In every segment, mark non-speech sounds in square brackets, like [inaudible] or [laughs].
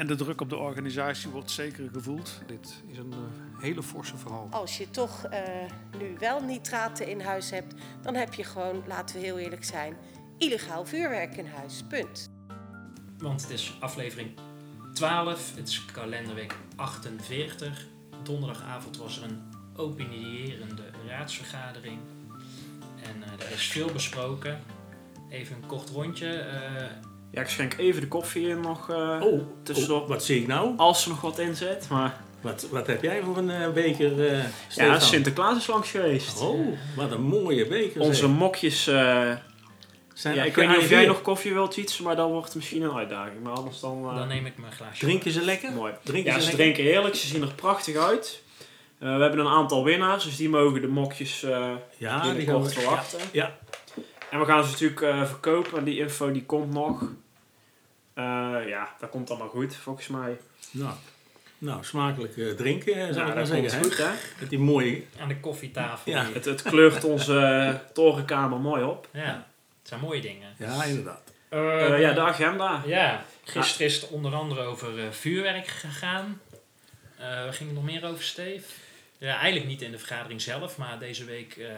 En de druk op de organisatie wordt zeker gevoeld. Dit is een eh, hele forse verhaal. Als je toch eh, nu wel nitraten in huis hebt, dan heb je gewoon, laten we heel eerlijk zijn, illegaal vuurwerk in huis. Punt. Want het is aflevering 12, het is kalenderweek 48. Donderdagavond was er een opinierende raadsvergadering. En eh, er is veel besproken. Even een kort rondje. Ja, ik schenk even de koffie in nog eh, Oh, tussendoor. oh, wat zie ik nou? Als er nog wat in zit. Maar Wat, wat heb jij voor een eh, beker, eh ja? Sinterklaas is langs geweest. Oh, wat een mooie beker. Onze zeg. mokjes. eh, Zijn ja, ik weet niet of jij nog koffie wilt iets, maar dan wordt het misschien een uitdaging. Maar anders dan. eh, dan neem ik mijn glaasje. Drinken ze lekker? mooi. Drinken Ja, ze ze lekker? drinken heerlijk. Ze zien er prachtig uit. Eh, we hebben een aantal winnaars, dus die mogen de mokjes eh Ja, die verwachten. Ja. En we gaan ze natuurlijk eh, verkopen. En die info die komt nog. Eh, ja, dat komt allemaal goed, volgens mij. Nou, nou, smakelijk eh, drinken, zou Nou, ik maar zeggen. hè? goed, hè? Met die mooie... Aan de koffietafel. Ja. Het, het kleurt onze torenkamer mooi op. ja, het zijn mooie dingen. Ja, inderdaad. Eh, ja, de agenda. Ja, gisteren is het onder andere over eh, vuurwerk gegaan. Eh waar ging het nog meer over, Steve? Ja, eigenlijk niet in de vergadering zelf, maar deze week eh,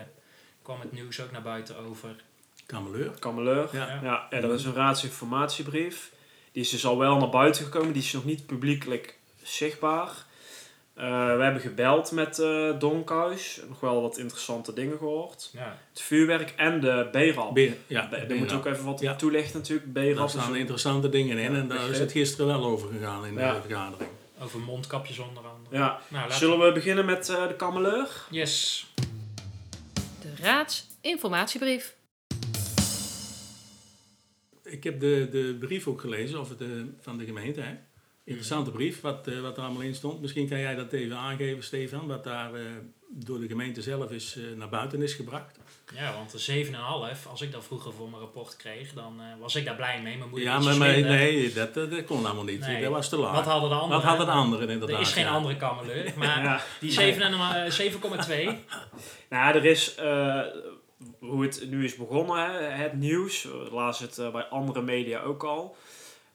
kwam het nieuws ook naar buiten over. Kameleur. Kameleur. Ja. Ja. Dat is een raadsinformatiebrief. Die is dus al wel naar buiten gekomen. Die is nog niet publiekelijk zichtbaar. Eh, we hebben gebeld met eh Donkhuis. Nog wel wat interessante dingen gehoord. Ja, Het vuurwerk en de B-rap. Ja, Daar moet je ook even wat Ja. toelichten natuurlijk. B-rap staan interessante dingen in Ja, en daar is het gisteren wel over gegaan in Ja. de vergadering. over mondkapjes onder andere. Ja. Nou, laten Zullen we beginnen met eh, de kameleur? Yes. De Raadsinformatiebrief. Ik heb de, de brief ook gelezen of de, van de gemeente. Hè? Interessante Mhm. brief, wat, eh, wat er allemaal in stond. Misschien kan jij dat even aangeven, Stefan, wat daar eh, door de gemeente zelf is, eh, naar buiten is gebracht. Ja, want de 7,5, als ik dat vroeger voor mijn rapport kreeg, dan was ik daar blij mee. Mijn moeder Ja, maar, nee, dat, dat, kon allemaal niet. Nee. Dat was te laag. Wat hadden de anderen? Wat hadden de anderen inderdaad? Er is geen ja. andere kameleur, maar [laughs] Ja. die 7 en, eh, 7,2. [laughs] Nou, er is, hoe het nu is begonnen, hè, het nieuws, lazen het eh, bij andere media ook al,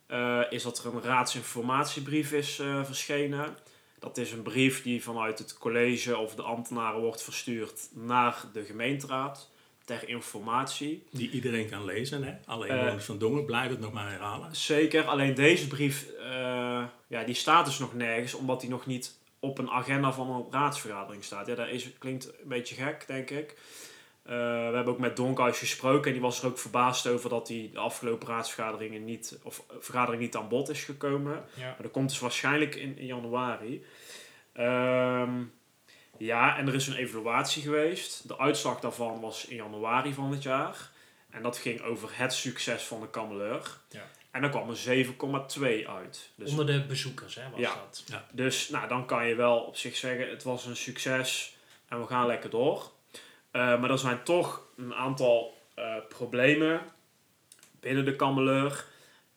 eh, is dat er een raadsinformatiebrief is eh, verschenen. Dat is een brief die vanuit het college of de ambtenaren wordt verstuurd naar de gemeenteraad ter informatie. Die iedereen kan lezen. Hè? Alle Eh. inwoners van Dongen, blijf het nog maar herhalen. Zeker, alleen deze brief, ja, die staat dus nog nergens, omdat die nog niet op een agenda van een raadsvergadering staat. Ja, dat is, klinkt een beetje gek, denk ik. Eh, we hebben ook met Donkhuis gesproken en die was er ook verbaasd over dat die de afgelopen raadsvergaderingen niet, of eh, vergadering niet aan bod is gekomen. Ja. Maar dat komt dus waarschijnlijk in, in januari. Ehm, ja, en er is een evaluatie geweest. De uitslag daarvan was in januari van dit jaar. En dat ging over het succes van de kameleur. Ja. En dan kwam een 7,2 uit. Dus, Onder de bezoekers hè, was Ja. dat. dus nou, dan kan je wel op zich zeggen, het was een succes en we gaan lekker door. Eh, maar er zijn toch een aantal eh, problemen binnen de kameleur.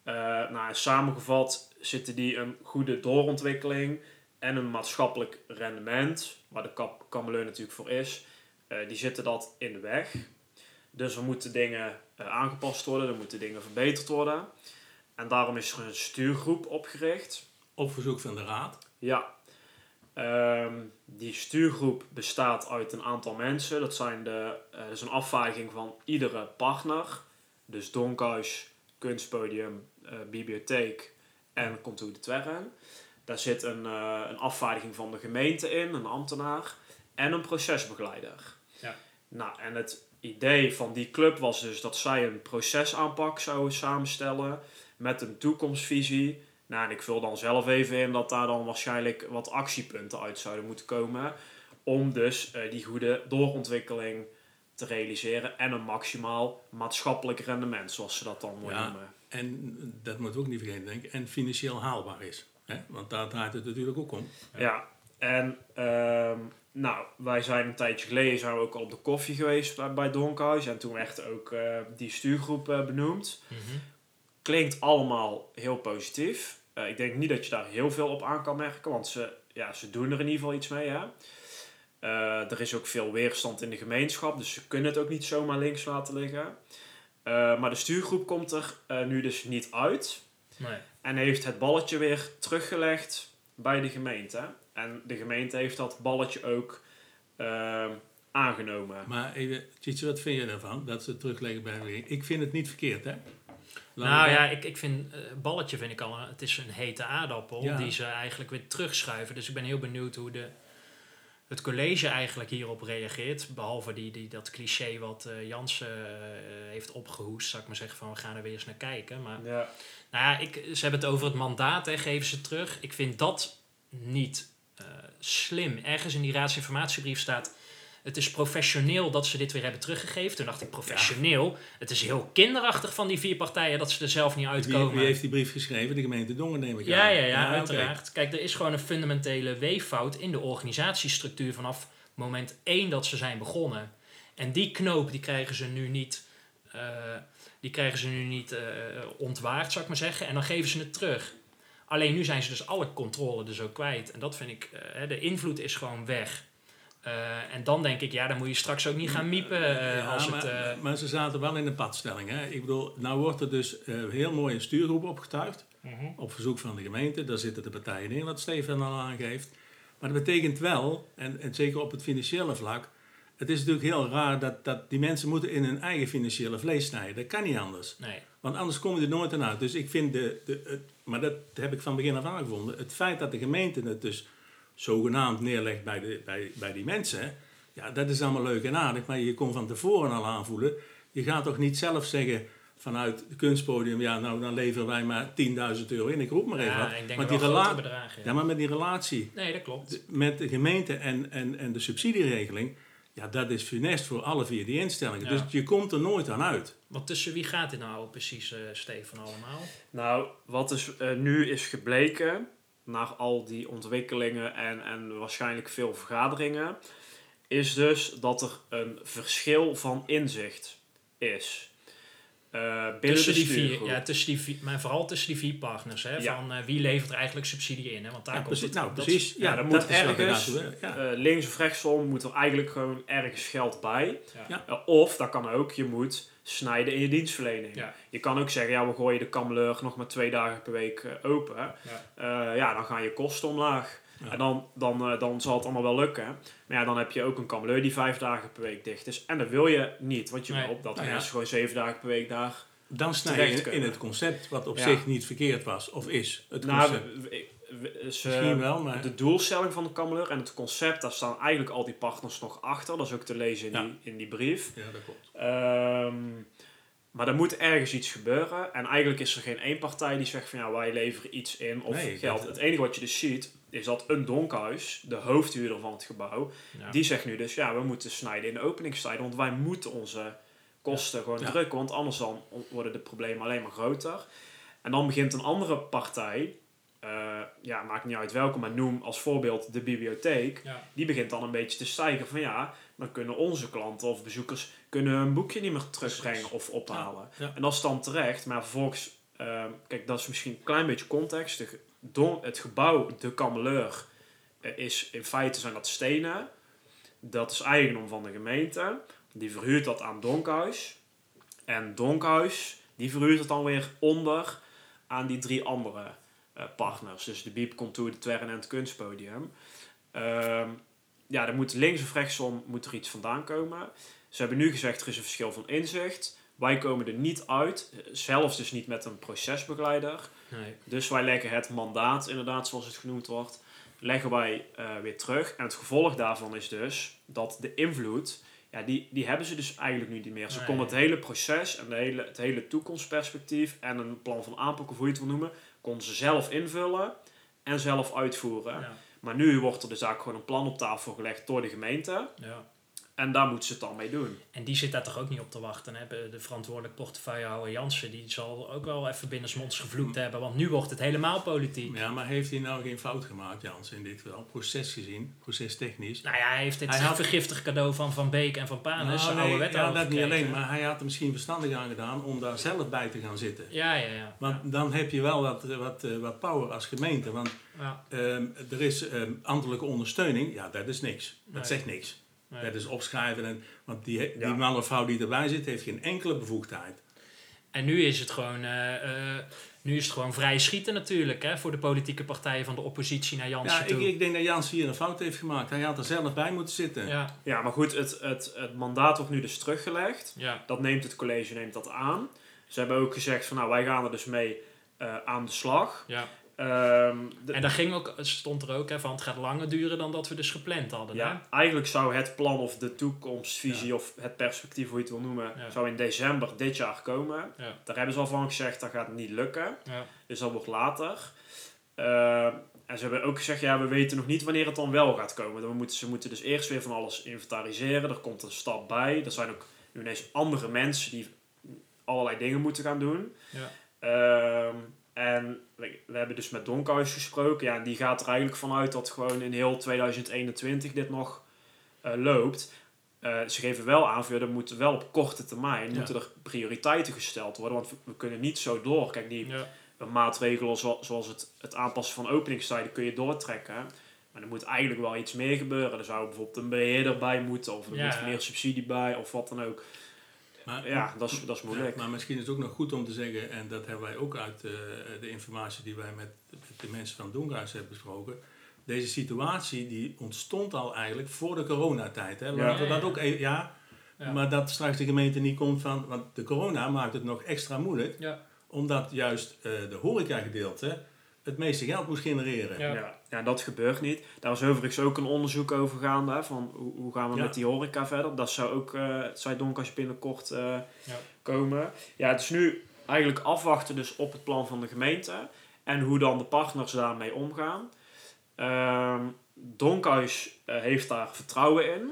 Eh, nou, samengevat zitten die een goede doorontwikkeling en een maatschappelijk rendement, waar de kap- kameleur natuurlijk voor is, die zitten dat in de weg. Dus er moeten dingen aangepast worden, er moeten dingen verbeterd worden. En daarom is er een stuurgroep opgericht. Op verzoek van de raad. Ja. Ehm, die stuurgroep bestaat uit een aantal mensen. Dat, zijn de, eh, dat is een afvaardiging van iedere partner. Dus Donkhuis, Kunstpodium, eh, Bibliotheek en Contour de Twerren. Daar zit een, eh, een afvaardiging van de gemeente in, een ambtenaar en een procesbegeleider. Ja. Nou, en het idee van die club was dus dat zij een procesaanpak zouden samenstellen met een toekomstvisie. Nou, en ik vul dan zelf even in dat daar dan waarschijnlijk wat actiepunten uit zouden moeten komen. Om dus eh, die goede doorontwikkeling te realiseren en een maximaal maatschappelijk rendement, zoals ze dat dan mooi Ja. noemen. En dat moeten we ook niet vergeten, denk ik. En financieel haalbaar is. Hè? Want daar draait het natuurlijk ook om. Ja, en ehm, nou, wij zijn een tijdje geleden zijn we ook op de koffie geweest bij, bij Donkhuis. En toen werd ook eh, die stuurgroep eh, benoemd. Mhm. Klinkt allemaal heel positief. Eh, ik denk niet dat je daar heel veel op aan kan merken, want ze, ja, ze doen er in ieder geval iets mee. Hè? Eh, er is ook veel weerstand in de gemeenschap, dus ze kunnen het ook niet zomaar links laten liggen. Eh, maar de stuurgroep komt er nu dus niet uit Nee. en heeft het balletje weer teruggelegd bij de gemeente. En de gemeente heeft dat balletje ook eh, aangenomen. Maar even, Tjitse, wat vind je daarvan? Dat ze het terugleggen bij de? Ik vind het niet verkeerd, hè? Nou ja, ik, ik vind, eh, balletje vind ik al, een- het is een hete aardappel Ja. die ze eigenlijk weer terugschuiven. Dus ik ben heel benieuwd hoe de, het college eigenlijk hierop reageert. Behalve die, die, dat cliché wat eh Jansen eh, heeft opgehoest, zou ik maar zeggen van we gaan er weer eens naar kijken. Maar Ja. nou ja, ik, ze hebben het over het mandaat, hè, geven ze terug. Ik vind dat niet slim. Ergens in die raadsinformatiebrief staat... Het is professioneel dat ze dit weer hebben teruggegeven. Toen dacht ik, professioneel? Het is heel kinderachtig van die vier partijen dat ze er zelf niet uitkomen. wie heeft die brief geschreven? De gemeente Dongen, neem ik Ja, aan. ja, ja, oké. uiteraard. Kijk, er is gewoon een fundamentele weeffout in de organisatiestructuur vanaf moment één dat ze zijn begonnen. En die knoop, die krijgen ze nu niet, eh, die krijgen ze nu niet eh, ontwaard, zou ik maar zeggen. En dan geven ze het terug. Alleen nu zijn ze dus alle controle dus ook kwijt. En dat vind ik, eh, de invloed is gewoon weg. Eh, en dan denk ik, ja, dan moet je straks ook niet gaan miepen eh, Ja, als maar, het... eh, maar ze zaten wel in een padstelling. Hè? Ik bedoel, nou wordt er dus eh, heel mooi een stuurgroep opgetuigd. mhm. Op verzoek van de gemeente. Daar zitten de partijen in, wat Stefan al aangeeft. Maar dat betekent wel, en, en zeker op het financiële vlak... Het is natuurlijk heel raar dat, dat die mensen moeten in hun eigen financiële vlees snijden. Dat kan niet anders. Nee, Want anders kom je er nooit aan uit. Dus ik vind, de, de, het, maar dat heb ik van begin af aan gevonden. Het feit dat de gemeente het dus zogenaamd neerlegt bij, de, bij, bij die mensen. Ja, dat is allemaal leuk en aardig. Maar je kon van tevoren al aanvoelen. Je gaat toch niet zelf zeggen vanuit het kunstpodium. Ja, nou dan leveren wij maar 10.000 euro in. Ik roep maar even ja, wat. ik denk maar wel die grotere rela- bedragen. ja, maar met die relatie Nee, dat klopt. met de gemeente en, en, en de subsidieregeling. Ja, dat is funest voor alle vier die instellingen. Ja. Dus je komt er nooit aan uit. Want tussen wie gaat dit nou precies, eh Stefan, allemaal? Nou, wat dus eh, nu is gebleken, na al die ontwikkelingen en, en waarschijnlijk veel vergaderingen, is dus dat er een verschil van inzicht is. Eh, binnen tussen die vier, ja, tussen die vier, maar vooral tussen die vier partners. Hè, Ja. Van eh, wie levert er eigenlijk subsidie in? Hè? Want daar Ja, komt precies. het, Nou, dat- precies. ja, Ja, dan dat moet er ergens, naartoe. Eh, links of rechtsom moet er eigenlijk gewoon ergens geld bij. Ja. Of, dat kan ook, je moet snijden in je dienstverlening. Ja. Je kan ook zeggen, ja, we gooien de kameleur nog maar twee dagen per week open. Ja. Eh, ja, dan gaan je kosten omlaag. Ja. En dan, dan, eh, dan zal het allemaal wel lukken. Maar ja, dan heb je ook een kameleur die vijf dagen per week dicht is. En dat wil je niet, want je Nee. wil dat Nou ja. mensen gewoon zeven dagen per week daar... Dan snij je in, kunnen. in het concept, wat op Ja. zich niet verkeerd was, of is. Het Nou, concept. we- we- we- ze- Misschien wel, maar... de doelstelling van de kameleur en het concept, daar staan eigenlijk al die partners nog achter. Dat is ook te lezen in, Ja. die, in die brief. Ja, dat klopt. Ehm, maar er moet ergens iets gebeuren. En eigenlijk is er geen één partij die zegt van ja, wij leveren iets in of Nee, geld. Het enige wat je dus ziet, is dat een donkhuis, de hoofdhuurder van het gebouw, Ja. die zegt nu dus ja, we moeten snijden in de openingstijden. Want wij moeten onze kosten gewoon Ja. drukken. Want anders dan worden de problemen alleen maar groter. En dan begint een andere partij, eh, ja, maakt niet uit welke, maar noem als voorbeeld de bibliotheek. Die begint dan een beetje te stijgen van ja, dan kunnen onze klanten of bezoekers kunnen hun boekje niet meer terugbrengen of ophalen. En dat is dan terecht, maar vervolgens, eh, kijk, dat is misschien een klein beetje context. De, don- het gebouw, de kameleur, eh, is in feite zijn dat stenen. Dat is eigendom van de gemeente. Die verhuurt dat aan Donkhuis. En Donkhuis, die verhuurt het dan weer onder aan die drie andere eh, partners. Dus de Biep, Contour, de Twerren en het Kunstpodium. Ehm, ja, er moet links of rechtsom moet er iets vandaan komen. Ze hebben nu gezegd, er is een verschil van inzicht. Wij komen er niet uit, eh, zelfs dus niet met een procesbegeleider. Nee. Dus wij leggen het mandaat, inderdaad zoals het genoemd wordt, leggen wij eh, weer terug. En het gevolg daarvan is dus dat de invloed, ja, die, die hebben ze dus eigenlijk nu niet meer. Ze Nee. het hele proces en de hele, het hele toekomstperspectief en een plan van aanpak, of hoe je het wil noemen, konden ze zelf invullen en zelf uitvoeren. Ja. Maar nu wordt er dus eigenlijk gewoon een plan op tafel gelegd door de gemeente. Ja. En daar moeten ze het dan mee doen. En die zit daar toch ook niet op te wachten. Hè? De verantwoordelijk portefeuillehouder Jansen, die zal ook wel even binnensmonds gevloekt hebben. Want nu wordt het helemaal politiek. Ja, maar heeft hij nou geen fout gemaakt, Jans, in dit geval? Proces gezien, procestechnisch. Nou ja, hij heeft dit Hij had- vergiftig cadeau van Van Beek en Van Panen, Nou, zijn nee, oude ja, dat niet alleen, maar hij had er misschien verstandig aan gedaan om daar zelf bij te gaan zitten. Ja, ja, ja. Want dan heb je wel wat, wat, eh, wat power als gemeente. Want ja. ehm, er is ehm, ambtelijke ondersteuning, ja, dat is niks. Dat Nee. zegt niks. Nee. Dat is opschrijven. En, want die, die Ja. man of vrouw die erbij zit, heeft geen enkele bevoegdheid. En nu is het gewoon, eh, eh, nu is het gewoon vrij schieten natuurlijk, hè, voor de politieke partijen van de oppositie naar Jansen Ja, ik, toe. ik denk dat Jans hier een fout heeft gemaakt. Hij had er zelf bij moeten zitten. ja, Ja, maar goed, het, het, het mandaat wordt nu dus teruggelegd. ja, Dat neemt het college neemt dat aan. Ze hebben ook gezegd van nou, wij gaan er dus mee eh, aan de slag. ja. Ehm, de- En daar ging ook, stond er ook hè, van, het gaat langer duren dan dat we dus gepland hadden. hè? ja, eigenlijk zou het plan of de toekomstvisie of het perspectief, hoe je het wil noemen, Ja. zou in december dit jaar komen. Ja. Daar hebben ze al van gezegd, dat gaat niet lukken. Ja. Dus dat wordt later. Ehm, en ze hebben ook gezegd, ja, we weten nog niet wanneer het dan wel gaat komen. We moeten, ze moeten dus eerst weer van alles inventariseren. Er komt een stap bij. Er zijn ook nu ineens andere mensen die allerlei dingen moeten gaan doen. Ja. Ehm, en we, hebben dus met Donkhuis gesproken. Ja, en die gaat er eigenlijk vanuit dat gewoon in heel 2021 dit nog eh, loopt. Eh, ze geven wel aan, ja, er moeten wel op korte termijn Ja. moeten er prioriteiten gesteld worden. Want we, kunnen niet zo door. Kijk, die Ja. maatregelen zo- zoals het, het aanpassen van openingstijden kun je doortrekken. Maar er moet eigenlijk wel iets meer gebeuren. Er zou bijvoorbeeld een beheerder bij moeten. Of er Ja. moet meer subsidie bij. Of wat dan ook. Maar, Ja, dat is, dat is moeilijk. Maar misschien is het ook nog goed om te zeggen, en dat hebben wij ook uit eh, de informatie die wij met, de mensen van Doenhuis hebben besproken. Deze situatie die ontstond al eigenlijk voor de coronatijd. Hè? Laten we dat ook even, ja, Ja. maar dat straks de gemeente niet komt van, want de corona maakt het nog extra moeilijk, Ja. omdat juist eh de horecagedeelte het meeste geld moest genereren. Ja. Ja. Ja, dat gebeurt niet. Daar is overigens ook een onderzoek over gaande. hè, Van hoe, hoe gaan we Ja. met die horeca verder. Dat zou ook, eh het zei binnenkort eh, Ja. komen. Ja, het is nu eigenlijk afwachten dus op het plan van de gemeente. En hoe dan de partners daarmee omgaan. Ehm Donkhuis eh, heeft daar vertrouwen in.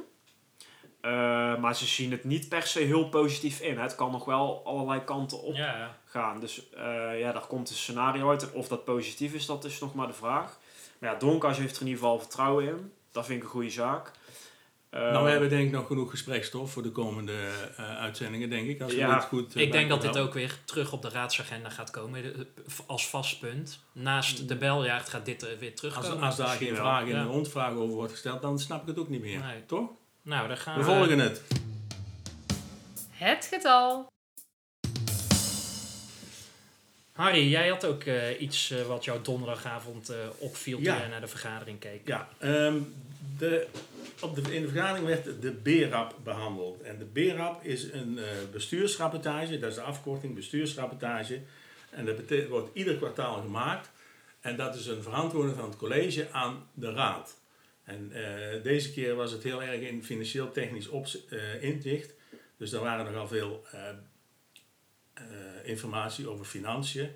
Eh, maar ze zien het niet per se heel positief in. hè. Het kan nog wel allerlei kanten op Ja, ja. gaan. Dus eh, ja, daar komt een scenario uit. Of dat positief is, dat is nog maar de vraag. Maar ja, Donkhuis heeft er in ieder geval vertrouwen in. Dat vind ik een goede zaak. Eh, Nou, we hebben denk ik nog genoeg gesprekstof voor de komende eh, uitzendingen, denk ik. Als Ja, dit goed Ik denk dat dit ook weer terug op de raadsagenda gaat komen. de- Als vast punt. Naast de beljaard gaat dit er weer Als, terugkomen. als daar Misschien geen vraag in Ja. de rondvraag over wordt gesteld, dan snap ik het ook niet meer. Nee. Toch? Nou, daar gaan We we. volgen het. Het getal. Harry, jij had ook eh, iets eh, wat jou donderdagavond eh, opviel toen jij naar de vergadering keek. Ja, ehm, de, op de, in de vergadering werd de BRAP behandeld. En de BRAP is een eh, bestuursrapportage, dat is de afkorting bestuursrapportage. En dat wordt ieder kwartaal gemaakt. En dat is een verantwoording van het college aan de raad. En eh, deze keer was het heel erg in financieel-technisch opz- eh, inzicht. Dus er waren nogal veel eh, informatie over financiën.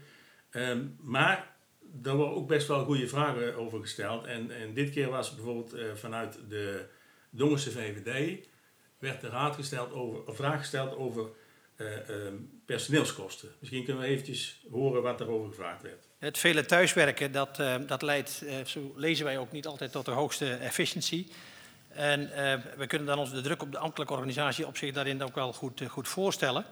Ehm, maar er worden ook best wel goede vragen over gesteld. En, en dit keer was bijvoorbeeld vanuit de Dongense VVD werd de raad gesteld over, een vraag gesteld over eh, ehm, personeelskosten. Misschien kunnen we eventjes horen wat daarover gevraagd werd. Het vele thuiswerken, dat, eh, dat leidt, eh, zo lezen wij ook niet altijd tot de hoogste efficiëntie. En eh, we kunnen dan ons de druk op de ambtelijke organisatie op zich daarin ook wel goed, goed voorstellen.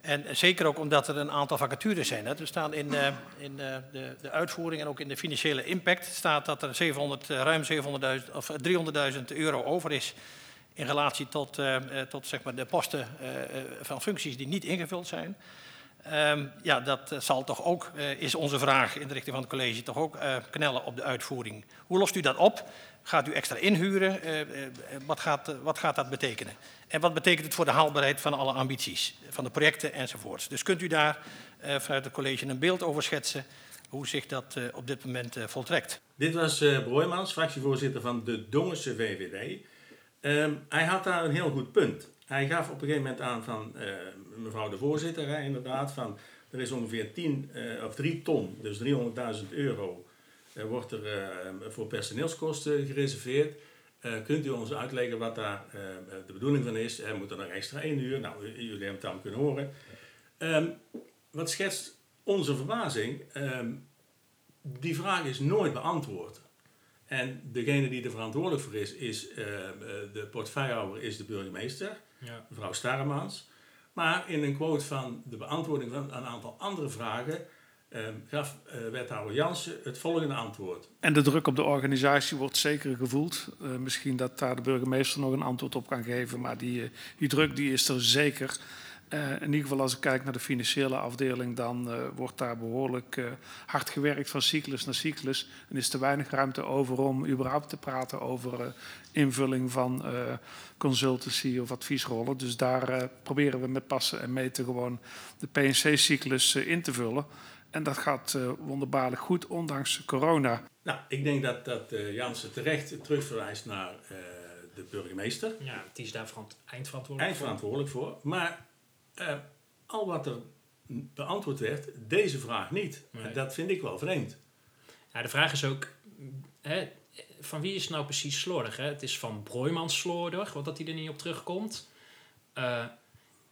En zeker ook omdat er een aantal vacatures zijn. Hè. Staan in, in de, de uitvoering en ook in de financiële impact staat dat er 700, eh, ruim 700.000 of 300.000 euro over is in relatie tot, tot zeg maar, de posten van functies die niet ingevuld zijn. Ehm, ja, dat eh, zal toch ook, eh, is onze vraag in de richting van het college, toch ook eh, knellen op de uitvoering. Hoe lost u dat op? Gaat u extra inhuren? Wat, gaat, wat gaat dat betekenen? En wat betekent het voor de haalbaarheid van alle ambities, van de projecten enzovoorts? Dus kunt u daar vanuit het college een beeld over schetsen hoe zich dat op dit moment voltrekt? Dit was Broijmans, fractievoorzitter van de Dongense VVD. Ehm, hij had daar een heel goed punt. Hij gaf op een gegeven moment aan van eh, mevrouw de voorzitter, hè, inderdaad, van er is ongeveer 10 eh, of 3 ton, dus 300.000 euro, eh, wordt er voor personeelskosten gereserveerd. Kunt u ons uitleggen wat daar de bedoeling van is? Er moet er nog extra één uur? Nou, jullie hebben het dan kunnen horen. Ehm, wat schetst onze verbazing? Ehm, die vraag is nooit beantwoord. En degene die er verantwoordelijk voor is, is eh, eh, de portefeuillehouder, is de burgemeester, Ja. mevrouw Starremans. Maar in een quote van de beantwoording van een aantal andere vragen ehm, gaf eh, wethouder Jansen het volgende antwoord. En de druk op de organisatie wordt zeker gevoeld. Eh, misschien dat daar de burgemeester nog een antwoord op kan geven, maar die, die druk die is er zeker. Eh, in ieder geval als ik kijk naar de financiële afdeling, dan eh, wordt daar behoorlijk eh, hard gewerkt van cyclus naar cyclus. En is er weinig ruimte over om überhaupt te praten over eh, invulling van eh, consultancy of adviesrollen. Dus daar eh, proberen we met passen en meten gewoon de PNC-cyclus in te vullen. En dat gaat eh, wonderbaarlijk goed, ondanks corona. Nou, ik denk dat, dat eh, Jansen terecht terugverwijst naar eh, de burgemeester. ja, die is daar verant- eindverantwoordelijk voor. eindverantwoordelijk voor. Maar eh, al wat er beantwoord werd, deze vraag niet. Nee. Dat vind ik wel vreemd. Ja, de vraag is ook, hè, van wie is het nou precies slordig? Hè? Het is van Broijmans slordig, want dat hij er niet op terugkomt. Eh,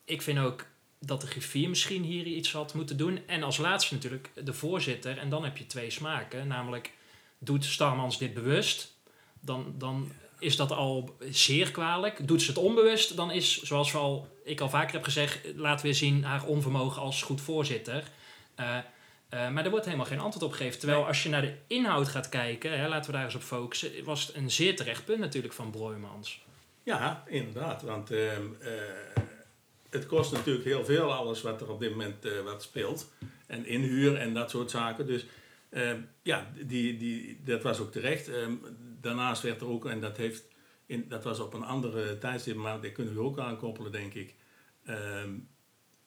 ik vind ook dat de griffier misschien hier iets had moeten doen. En als laatste natuurlijk de voorzitter. En dan heb je twee smaken. Namelijk, doet Starmans dit bewust? Dan, dan is dat al zeer kwalijk. Doet ze het onbewust? Dan is, zoals we al, ik al vaker heb gezegd... laten we zien haar onvermogen als goed voorzitter. Eh, eh, maar er wordt helemaal geen antwoord op gegeven. Terwijl als je naar de inhoud gaat kijken... Hè, laten we daar eens op focussen... was het een zeer terecht punt natuurlijk van Broijmans. Ja, inderdaad. Want ehm, eh, het kost natuurlijk heel veel, alles wat er op dit moment wat speelt. En inhuur en dat soort zaken. Dus ehm, ja, die, die, dat was ook terecht. Ehm, daarnaast werd er ook, en dat, heeft in, dat was op een andere tijdstip, maar dat kunnen we ook aankoppelen, denk ik. Ehm,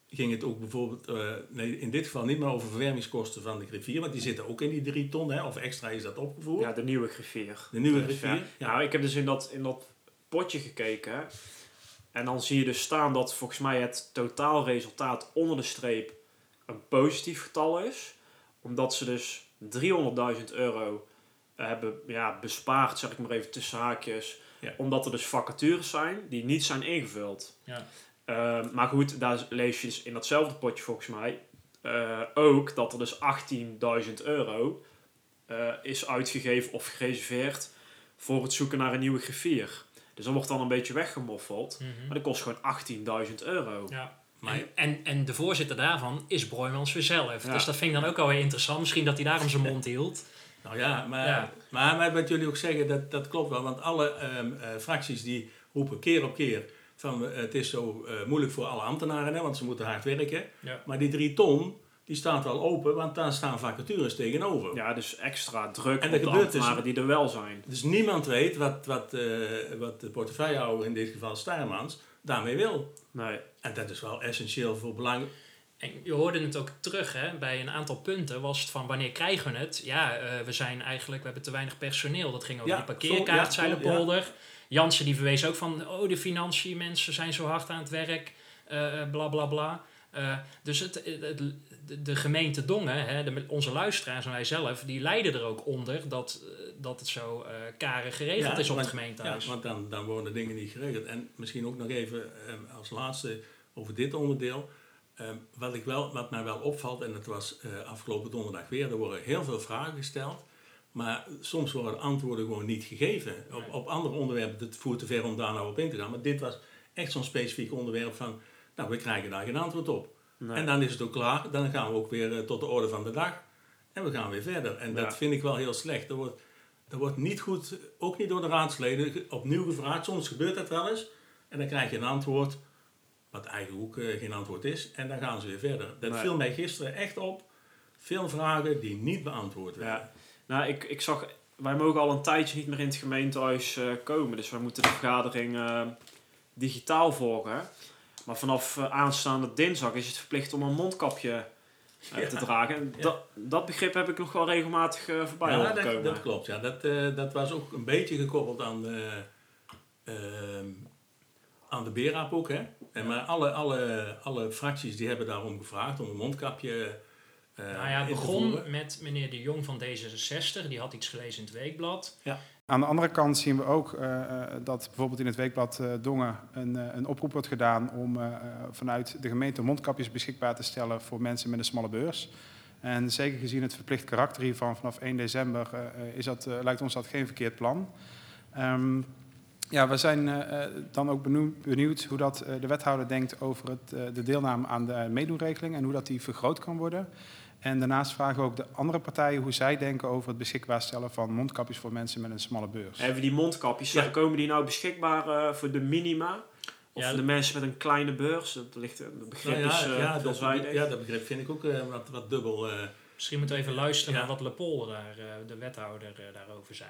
ging het ook bijvoorbeeld, eh, nee, in dit geval niet meer over verwarmingskosten van de griffier, want die zitten ook in die drie ton, hè, of extra is dat opgevoerd. Ja, de nieuwe griffier. de nieuwe griffier. ja. Nou, ik heb dus in dat, in dat potje gekeken. En dan zie je dus staan dat volgens mij het totaalresultaat onder de streep een positief getal is. Omdat ze dus 300.000 euro hebben ja, bespaard, zeg ik maar even tussen haakjes. Ja. Omdat er dus vacatures zijn die niet zijn ingevuld. Ja. Eh, maar goed, daar lees je dus in datzelfde potje volgens mij eh, ook dat er dus 18.000 euro eh, is uitgegeven of gereserveerd voor het zoeken naar een nieuwe griffier. Dus dat wordt dan een beetje weggemoffeld. Maar dat kost gewoon 18.000 euro. Ja. Maar- En, en, en de voorzitter daarvan is Broijmans weer zelf. Ja. Dus dat vind ik dan ook alweer interessant. Misschien dat hij daarom zijn mond hield. [laughs] Nou ja, maar, Ja. maar, maar wat jullie ook zeggen, dat, dat klopt wel. Want alle ehm, eh, fracties die roepen keer op keer van eh, het is zo eh, moeilijk voor alle ambtenaren, hè, want ze moeten hard werken. Ja. Maar die drie ton, die staat wel open, want daar staan vacatures tegenover. Ja, dus extra druk En op de dus- ambtenaren die er wel zijn. Dus niemand weet wat, wat, wat de portefeuillehouder, in dit geval Stijrmans, daarmee wil. Nee. En dat is wel essentieel voor belang. En je hoorde het ook terug hè, bij een aantal punten. Was het van wanneer krijgen we het? Ja, eh, we zijn eigenlijk, we hebben te weinig personeel. Dat ging over Ja, die parkeerkaart, zo- ja, Zuilenpolder. Jansen die verwees ook van, oh de financiën, mensen zijn zo hard aan het werk. eh, bla bla bla. Dus het, de, de gemeente Dongen, hè, de, onze luisteraars en wij zelf, die lijden er ook onder dat, dat het zo eh karig geregeld Ja, is op want- het gemeentehuis. Ja, want dan, dan worden dingen niet geregeld. En misschien ook nog even als laatste over dit onderdeel. Eh, wat, ik wel, wat mij wel opvalt, en dat was eh, afgelopen donderdag weer, er worden heel veel vragen gesteld. Maar soms worden antwoorden gewoon niet gegeven. Op, op andere onderwerpen, het voert te ver om daar nou op in te gaan. Maar dit was echt zo'n specifiek onderwerp van, nou, we krijgen daar geen antwoord op. Nee. En dan is het ook klaar. Dan gaan we ook weer eh, tot de orde van de dag. En we gaan weer verder. En dat vind ik wel heel slecht. Er wordt, er wordt niet goed, ook niet door de raadsleden, opnieuw gevraagd. Soms gebeurt dat wel eens. En dan krijg je een antwoord, wat eigenlijk ook eh, geen antwoord is. En dan gaan ze weer verder. Dat Nee. viel mij gisteren echt op. Veel vragen die niet beantwoord werden. Ja. Nou, ik, ik zag... Wij mogen al een tijdje niet meer in het gemeentehuis eh, komen. Dus wij moeten de vergadering eh, digitaal volgen. Maar vanaf aanstaande dinsdag is het verplicht om een mondkapje Ja. te dragen. En Ja. dat, dat begrip heb ik nog wel regelmatig voorbij Ja, horen dat, komen. dat klopt. Ja. Dat, dat was ook een beetje gekoppeld aan de, ehm, aan de BERAP ook. Hè? En maar alle, alle, alle fracties die hebben daarom gevraagd om een mondkapje eh, eh, nou ja, het begon met meneer De Jong van D66. Die had iets gelezen in het Weekblad. Aan de andere kant zien we ook eh, eh, dat bijvoorbeeld in het weekblad eh, Dongen een, eh, een oproep wordt gedaan om vanuit de gemeente mondkapjes beschikbaar te stellen voor mensen met een smalle beurs. En zeker gezien het verplicht karakter hiervan vanaf 1 december is dat, eh, lijkt ons dat geen verkeerd plan. Ehm, ja, we zijn eh, eh, dan ook benieuwd, benieuwd hoe dat eh, de wethouder denkt over het, eh, de deelname aan de meedoenregeling en hoe dat die vergroot kan worden. En daarnaast vragen we ook de andere partijen hoe zij denken over het beschikbaar stellen van mondkapjes voor mensen met een smalle beurs. Hebben die mondkapjes, Ja. komen die nou beschikbaar eh, voor de minima? Of Ja, voor de mensen met een kleine beurs? Dat ligt het begrip Nou ja, is eh, ja, dat, ja, dat begrip vind ik ook eh, wat, wat dubbel. eh, Misschien moeten we even luisteren Ja. naar wat Lepol daar, eh, de wethouder, daarover zei.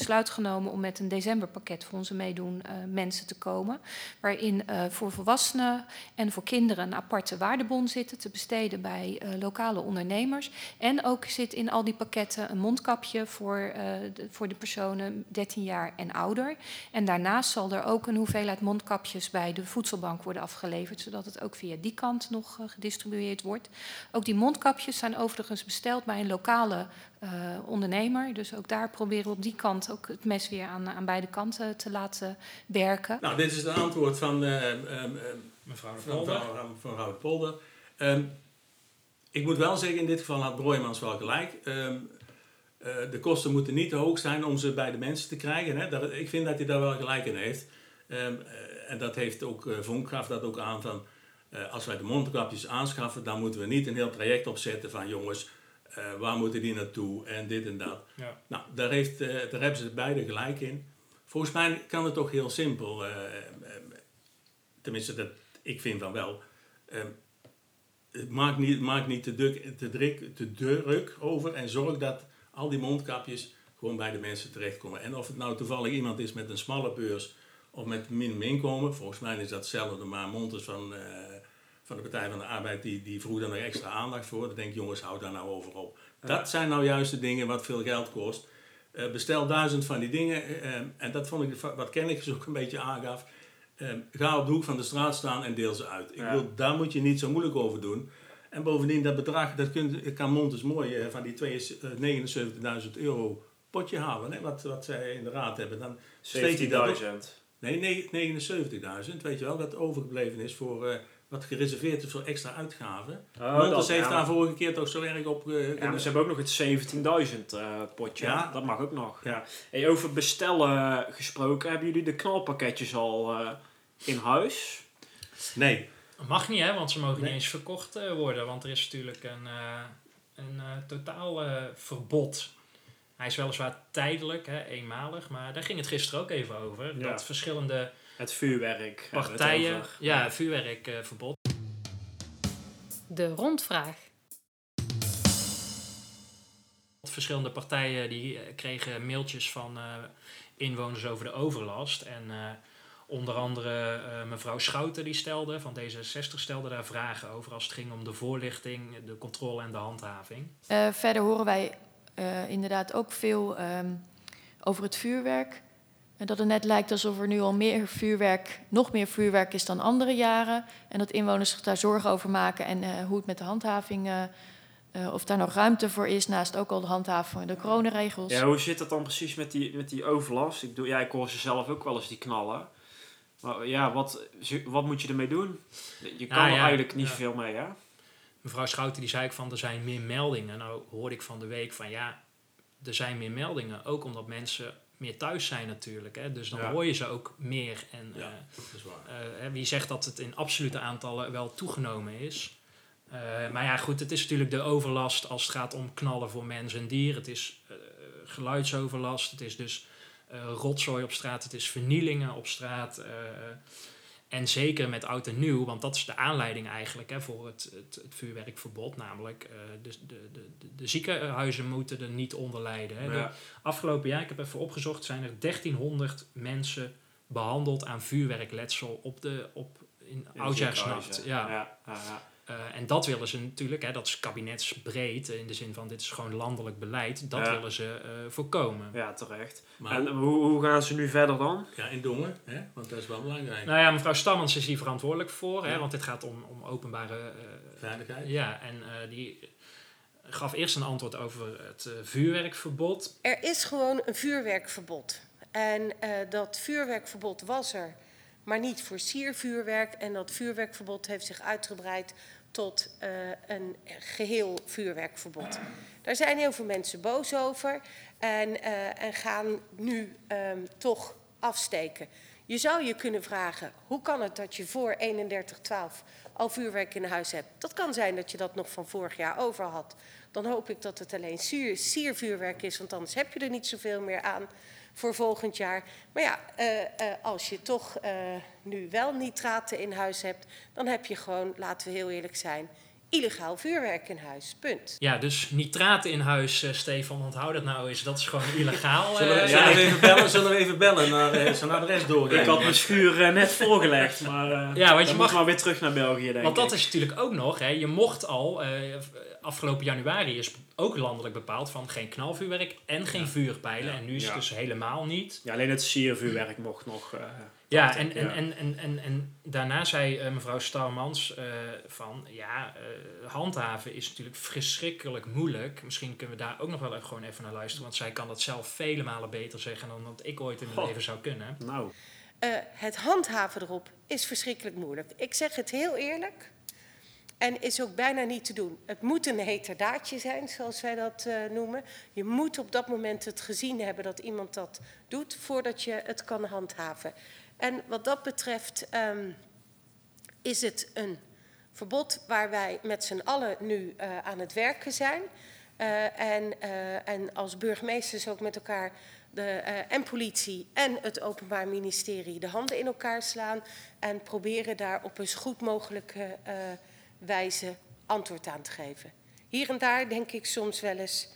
Besluit genomen om met een decemberpakket voor onze meedoen eh, mensen te komen. Waarin eh, voor volwassenen en voor kinderen een aparte waardebon zitten te besteden bij eh, lokale ondernemers. En ook zit in al die pakketten een mondkapje voor, de, voor de personen 13 jaar en ouder. En daarnaast zal er ook een hoeveelheid mondkapjes bij de voedselbank worden afgeleverd, zodat het ook via die kant nog gedistribueerd wordt. Ook die mondkapjes zijn overigens besteld bij een lokale ondernemer. Dus ook daar proberen we op die kant ook het mes weer aan, aan beide kanten te laten werken. Nou, dit is het antwoord van, eh, ehm, ehm, Mevrouw de van, Polder. van, van, van Rout Polder. Ehm, ik moet wel zeggen, in dit geval had Broijmans wel gelijk. Ehm, eh, de kosten moeten niet te hoog zijn om ze bij de mensen te krijgen. Hè? Dat, ik vind dat hij daar wel gelijk in heeft. Ehm, eh, en dat heeft ook uh, Vonk gaf dat ook aan van... eh, als wij de mondkapjes aanschaffen, dan moeten we niet een heel traject opzetten van... jongens, eh, waar moeten die naartoe en dit en dat. Ja. Nou, daar, heeft, eh, daar hebben ze beide gelijk in. Volgens mij kan het toch heel simpel. eh, tenminste, dat, ik vind dan wel. eh, het maakt niet, maakt niet te, druk, te, druk, te druk over en zorg dat al die mondkapjes gewoon bij de mensen terechtkomen. En of het nou toevallig iemand is met een smalle beurs of met minder inkomen, volgens mij is dat hetzelfde, maar Montes van, eh, van de Partij van de Arbeid, die, die vroeg daar nog extra aandacht voor. Dan denk ik, jongens, hou daar nou over op. Dat zijn nou juist de dingen wat veel geld kost. Eh, bestel duizend van die dingen. eh, eh, en dat vond ik, wat Kenneth ook een beetje aangaf. Eh, ga op de hoek van de straat staan en deel ze uit. Ik Ja. bedoel, daar moet je niet zo moeilijk over doen. En bovendien, dat bedrag, dat kunt, kan Montes mooi eh, van die 79.000 euro potje halen. Hè, wat, wat zij in de raad hebben. Dan steekt hij dat op. 17.000. Nee, nee, 79.000. Weet je wel, dat overgebleven is voor wat gereserveerd is voor extra uitgaven. Oh, Montes dat- heeft ja, daar vorige keer toch zo erg op... Ja, maar ze hebben ook nog het 17.000 eh, potje. Ja. Dat mag ook nog. Ja. Hey, over bestellen gesproken, hebben jullie de knalpakketjes al eh, in huis? Nee. Mag niet, hè, want ze mogen Nee. niet eens verkocht eh, worden. Want er is natuurlijk een, eh, een eh, totaal eh, verbod. Hij is weliswaar tijdelijk, hè, eenmalig, maar daar ging het gisteren ook even over. Ja. Dat verschillende Het vuurwerk. het partijen, over. ja, vuurwerkverbod. De rondvraag. Verschillende partijen die eh, kregen mailtjes van eh, inwoners over de overlast. En eh, onder andere eh, mevrouw Schouten die stelde, van D66 stelde daar vragen over als het ging om de voorlichting, de controle en de handhaving. Eh, verder horen wij eh, inderdaad ook veel ehm, over het vuurwerk. En dat het net lijkt alsof er nu al meer vuurwerk, nog meer vuurwerk is dan andere jaren. En dat inwoners zich daar zorgen over maken en eh, hoe het met de handhaving, eh, eh, of daar nog ruimte voor is, naast ook al de handhaving van de coronaregels. Ja, hoe zit dat dan precies met die, met die overlast? Ik, doe, ja, ik hoor ze zelf ook wel eens die knallen. Maar ja, wat, wat moet je ermee doen? Je kan Nou er ja, eigenlijk niet ja. veel mee, hè? Mevrouw Schouten die zei ik van er zijn meer meldingen. Nou hoorde ik van de week van ja, er zijn meer meldingen. Ook omdat mensen meer thuis zijn natuurlijk. Hè? Dus dan Ja. hoor je ze ook meer. En Ja. eh, Dat is waar. eh, wie zegt dat het in absolute aantallen wel toegenomen is. Eh, maar ja, goed, het is natuurlijk de overlast als het gaat om knallen voor mens en dier. Het is geluidsoverlast, het is dus rotzooi op straat, het is vernielingen op straat. En zeker met oud en nieuw, want dat is de aanleiding eigenlijk hè, voor het, het, het vuurwerkverbod. Namelijk, eh de, de, de, de ziekenhuizen moeten er niet onder lijden. Hè. Ja. afgelopen jaar, ik heb even opgezocht, zijn er 1300 mensen behandeld aan vuurwerkletsel op de, op, in In oudjaarsnacht. ziekenhuizen. Ja. Ja, ja, Eh, en dat willen ze natuurlijk, hè, dat is kabinetsbreed, in de zin van dit is gewoon landelijk beleid, dat Ja. willen ze eh, voorkomen. Ja, terecht. Maar En hoe, hoe gaan ze nu verder dan? ja, in Dongen, hè? want dat is wel belangrijk. Nou ja, mevrouw Stammens is hier verantwoordelijk voor, hè, Ja. want dit gaat om, om openbare... eh, Veiligheid. ja, en eh, die gaf eerst een antwoord over het uh, vuurwerkverbod. Er is gewoon een vuurwerkverbod. En uh, dat vuurwerkverbod was er, maar niet voor siervuurwerk. En dat vuurwerkverbod heeft zich uitgebreid tot uh, een geheel vuurwerkverbod. Daar zijn heel veel mensen boos over en, en gaan nu um, toch afsteken. Je zou je kunnen vragen, hoe kan het dat je voor 3112 al vuurwerk in huis hebt? Dat kan zijn dat je dat nog van vorig jaar over had. Dan hoop ik dat het alleen sier, siervuurwerk is, want anders heb je er niet zoveel meer aan voor volgend jaar. Maar ja, uh, uh, als je toch uh, nu wel nitraten in huis hebt, dan heb je gewoon, laten we heel eerlijk zijn, illegaal vuurwerk in huis. Punt. Ja, dus nitraten in huis, uh, Stefan, onthoud dat nou eens. Dat is gewoon illegaal. [laughs] zullen, we, uh, zullen, we even bellen, zullen we even bellen naar uh, zijn adres doorgeven? Ik had mijn schuur net voorgelegd, maar ja, want je mag maar weer terug naar België, denk Want dat is natuurlijk ook nog, hè, je mocht al, afgelopen januari is ook landelijk bepaald van geen knalvuurwerk en geen ja. vuurpijlen. Ja. En nu is het dus helemaal niet. Ja, alleen het siervuurwerk mocht nog... Ja, en, en, en, en, en, en daarna zei uh, mevrouw Starmans uh, van ja, uh, handhaven is natuurlijk verschrikkelijk moeilijk. Misschien kunnen we daar ook nog wel even, gewoon even naar luisteren, want zij kan dat zelf vele malen beter zeggen dan dat ik ooit in mijn oh. leven zou kunnen. Nou. het handhaven erop is verschrikkelijk moeilijk. Ik zeg het heel eerlijk. En is ook bijna niet te doen. Het moet een heterdaadje zijn, zoals wij dat noemen. Je moet op dat moment het gezien hebben dat iemand dat doet voordat je het kan handhaven. En wat dat betreft um, is het een verbod waar wij met z'n allen nu uh, aan het werken zijn. Uh, en, uh, en als burgemeesters ook met elkaar de, en politie en het Openbaar Ministerie de handen in elkaar slaan. En proberen daar op een goed mogelijke wijze antwoord aan te geven. Hier en daar denk ik soms wel eens,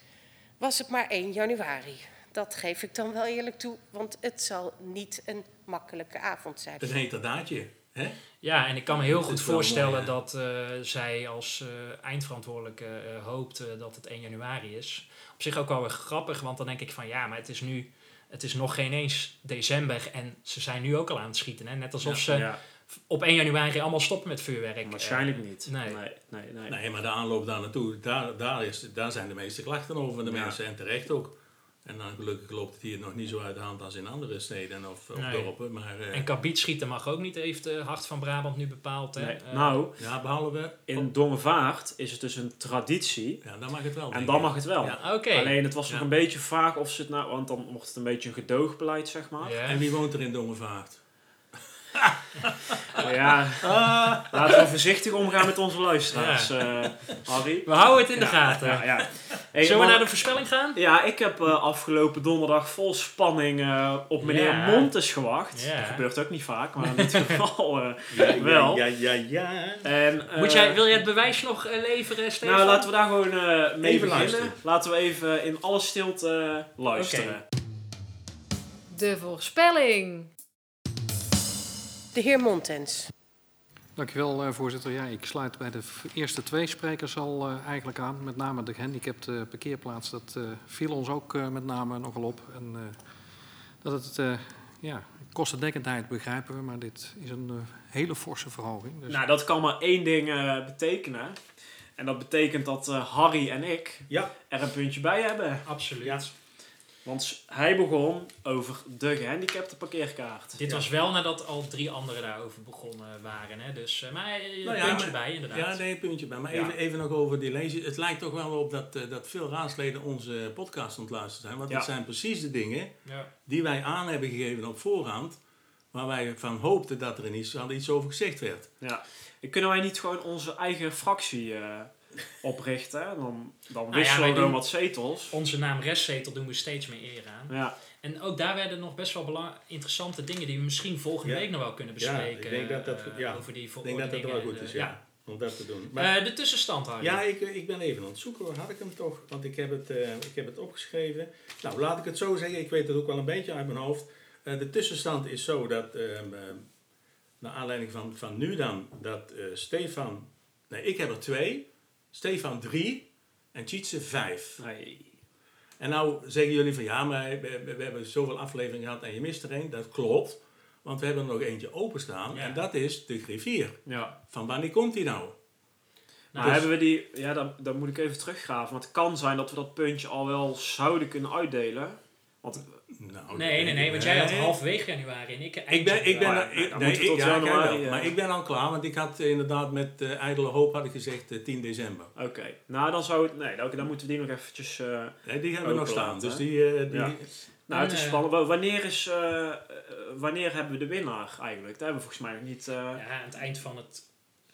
was het maar 1 januari. Dat geef ik dan wel eerlijk toe, want het zal niet een makkelijke avond zijn. Het heet daadje. Hè? Ja, en ik kan me heel goed voorstellen mooi, dat uh, zij als uh, eindverantwoordelijke uh, hoopt dat het 1 januari is. Op zich ook wel weer grappig, want dan denk ik van ja, maar het is nu, het is nog geen eens december en ze zijn nu ook al aan het schieten. Hè? Net alsof ja, ze ja. op 1 januari allemaal stoppen met vuurwerk. Waarschijnlijk niet. Nee. Nee, nee, nee. nee, maar de aanloop daar naartoe, daar, daar, is, daar zijn de meeste klachten over de ja. mensen en terecht ook. En dan gelukkig loopt het hier nog niet zo uit de hand als in andere steden of, of Nee. dorpen. Maar, eh, En kabietschieten mag ook niet, heeft de Hart van Brabant nu bepaald. Hè? Nee. Eh, nou, ja, behalve... in Dongevaart is het dus een traditie. Ja, dan mag het wel. En dan ik. mag het wel. Ja. Oké. Alleen het was nog Ja. een beetje vaag of ze het nou... Want dan mocht het een beetje een gedoogbeleid, zeg maar. Ja. En wie woont er in Dongevaart? [laughs] Ja, laten we voorzichtig omgaan met onze luisteraars, eh, Harry. We houden het in de gaten. Ja, ja. Hey, Zullen we naar de voorspelling gaan? Ja, ik heb eh, afgelopen donderdag vol spanning eh, op meneer Ja. Montes gewacht. Ja. Dat gebeurt ook niet vaak, maar in dit [laughs] geval eh, wel. Ja, ja, ja. En, eh, Moet jij, wil jij het bewijs nog eh, leveren, Stefan? Nou, laten we daar gewoon eh, mee Even beginnen. luisteren. Laten we even in alle stilte eh, luisteren. De voorspelling. De heer Montens. Dankjewel, eh, voorzitter. Ja, ik sluit bij de eerste twee sprekers al eh, eigenlijk aan. Met name de gehandicapte parkeerplaats. Dat eh, viel ons ook eh, met name nogal op. En, eh, dat het, eh, ja, kostendekkendheid begrijpen we, maar dit is een hele forse verhoging. Dus Nou, dat kan maar één ding eh, betekenen. En dat betekent dat eh, Harry en ik Ja. er een puntje bij hebben. Absoluut. Ja. Want hij begon over de gehandicapte parkeerkaart. Dit was wel nadat al drie anderen daarover begonnen waren. Hè? Dus, eh, maar eh, een Nou ja, puntje maar- bij, inderdaad. Ja, nee, een puntje bij. Maar Ja. even, even nog over die lezen. Het lijkt toch wel op dat, eh, dat veel raadsleden onze podcast aan het luisteren zijn. Want Ja. dat zijn precies de dingen Ja. die wij aan hebben gegeven op voorhand. Waar wij van hoopten dat er in iets, iets over gezegd werd. Ja. En Kunnen wij niet gewoon onze eigen fractie eh, oprichten? Dan, dan Nou ja, wisselen we doen- wat zetels. Onze naam restzetel doen we steeds meer eer aan. Ja. En ook daar werden nog best wel belang- interessante dingen die we misschien volgende Ja. week nog wel kunnen Ja, bespreken. ik denk dat dat- eh, ja. over die Ik denk dat dat wel goed is, ja. Om dat te doen. Maar, Eh, de tussenstand, Harry. ja, ik, ik ben even aan het zoeken. hoor. Had ik hem toch? Want ik heb, het, eh, ik heb het opgeschreven. Nou, laat ik het zo zeggen. Ik weet het ook wel een beetje uit mijn hoofd. Eh, de tussenstand is zo dat... ehm, ehm, naar aanleiding van, van nu dan... Dat eh, Stefan... Nee, ik heb er twee. Stefan drie. En Tjitse vijf. Nee. En nou zeggen jullie van ja, maar we, we- we hebben zoveel afleveringen gehad en je mist er één. Dat klopt, want we hebben er nog eentje openstaan Ja. en dat is de griffier. Ja. Van wanneer komt die nou? Nou, hebben we die... Ja, dan, dan moet ik even teruggraven. Want het kan zijn dat we dat puntje al wel zouden kunnen uitdelen. Want Nou, Nee, nee, nee, want jij had halverwege januari en ik eind Ik ben, ik ben, ik- dan nee, ik- tot ja, januari, ja. maar ik ben al klaar, want ik had eh, inderdaad met eh ijdele hoop had ik gezegd eh, 10 december. Oké, nou dan zou het... Nee, dan, dan moeten we die nog eventjes... eh, Nee, die hebben we nog staan. Dus die, eh, die, Ja. nou, het is En, eh, spannend. Wa- Wanneer, is, eh, eh, wanneer hebben we de winnaar eigenlijk? Dat hebben we volgens mij nog niet... eh, Ja, aan het eind van het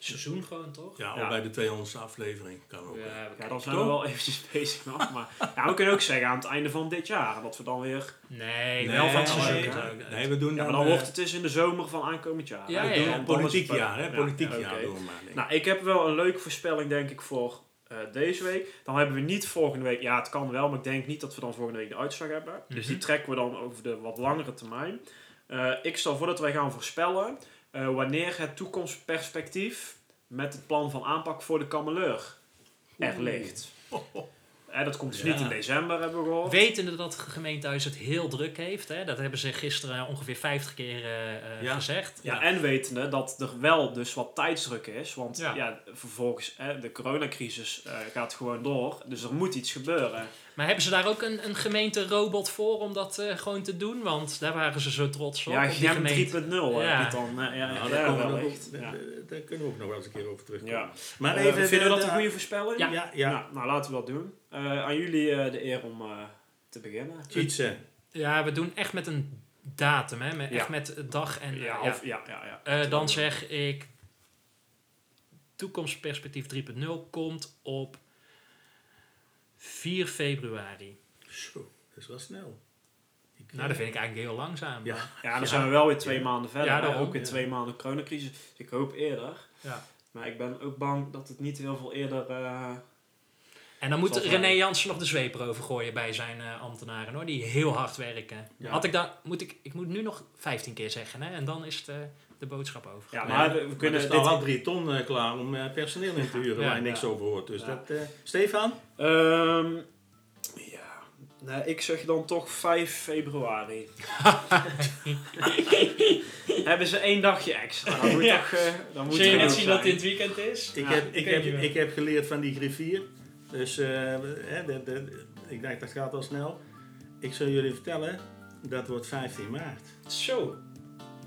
seizoen gewoon, toch? ja, Ja. al bij de 200ste aflevering kan ook. Ja, we Ja, kijken. dan zijn we wel [laughs] eventjes bezig nog. Maar ja, we kunnen ook zeggen aan het einde van dit jaar. Dat we dan weer... Nee, wel van het seizoen. nee, nee, we doen Ja, dan, maar dan eh, wordt het dus in de zomer van aankomend jaar. Ja, We ja, doen een politiek jaar, hè? Politiek ja, jaar doen we maar. Nou, ik heb wel een leuke voorspelling denk ik voor eh, deze week. Dan hebben we niet volgende week... Ja, het kan wel, maar ik denk niet dat we dan volgende week de uitslag hebben. Dus die Mhm. trekken we dan over de wat langere termijn. Eh, ik stel voor dat wij gaan voorspellen... eh, wanneer het toekomstperspectief met het plan van aanpak voor de kameleur er ligt. [laughs] Eh, dat komt dus Ja. niet in december, hebben we gehoord. Wetende dat het gemeentehuis het heel druk heeft, hè, dat hebben ze gisteren ongeveer 50 keer eh, eh, Ja. gezegd. Ja, en wetende dat er wel dus wat tijdsdruk is. Want Ja. ja, vervolgens, hè, de coronacrisis eh, gaat gewoon door. Dus er moet iets gebeuren. Maar hebben ze daar ook een, een gemeente-robot voor om dat eh, gewoon te doen? Want daar waren ze zo trots op. ja, op Gem gemeente. 3.0 Ja. ja. die dan. eh, ja, Nou, ja, daar, komen we wel nog echt. op- Ja. daar- kunnen we ook nog wel eens een keer over terugkomen. Ja. Maar Eh, even, vinden we de- dat een de- goede voorspelling? Ja, ja, ja. Nou, nou, laten we dat doen. Eh, aan jullie eh, de eer om eh, te beginnen. Iets, hè. Ja, we doen echt met een datum, hè? Met, Ja. echt met dag en... Ja, ja. of, ja, ja, ja. Eh, dan zeg ik... Toekomstperspectief 3.0 komt op 4 februari. Zo, dat is wel snel. Ik, Nou, dat vind ik eigenlijk heel langzaam. Ja. Ja, dan zijn we wel weer twee maanden verder. Ja, daarom, ook weer ja. twee maanden coronacrisis. Dus ik hoop eerder. Ja. Maar ik ben ook bang dat het niet heel veel eerder... eh, En dan moet René. Jansen nog de zweep erover gooien bij zijn eh, ambtenaren, hoor. Die heel hard werken. Ja. Had ik daar... Moet ik... Ik moet nu nog 15 keer zeggen, hè? En dan is het, eh, de boodschap over. ja, Maar, maar we, maar kunnen er staan dit... al drie ton eh, klaar om eh, personeel in te huren Ja, waar je niks ja. over hoort. Dus Ja. dat... eh, Stefan? Ehm, ja, nee, ik zeg dan toch 5 februari. [laughs] Hebben ze één dagje extra? Dan moet Ja. toch, dan moet Zul je net zien dat dit weekend is? Ik, Ja, heb, ik, heb, ik heb geleerd van die griffier. Dus eh, hè, de, de, ik denk dat gaat al snel. Ik zal jullie vertellen, dat wordt 15 maart. Zo.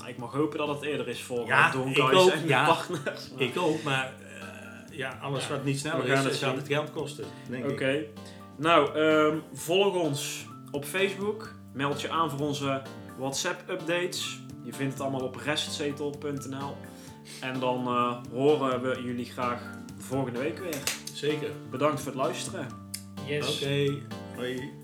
Nou, ik mag hopen dat het eerder is voor Ja, ja, en ja. partners. [laughs] Ik ook, maar eh, ja, alles Ja. wat niet sneller We gaan is, het gaat het geld kosten. Denk Oké. ik. Nou, ehm, volg ons op Facebook. Meld je aan voor onze WhatsApp-updates. Je vindt het allemaal op restzetel.nl. En dan eh, horen we jullie graag volgende week weer. Zeker. Bedankt voor het luisteren. Yes. Oké, hoi.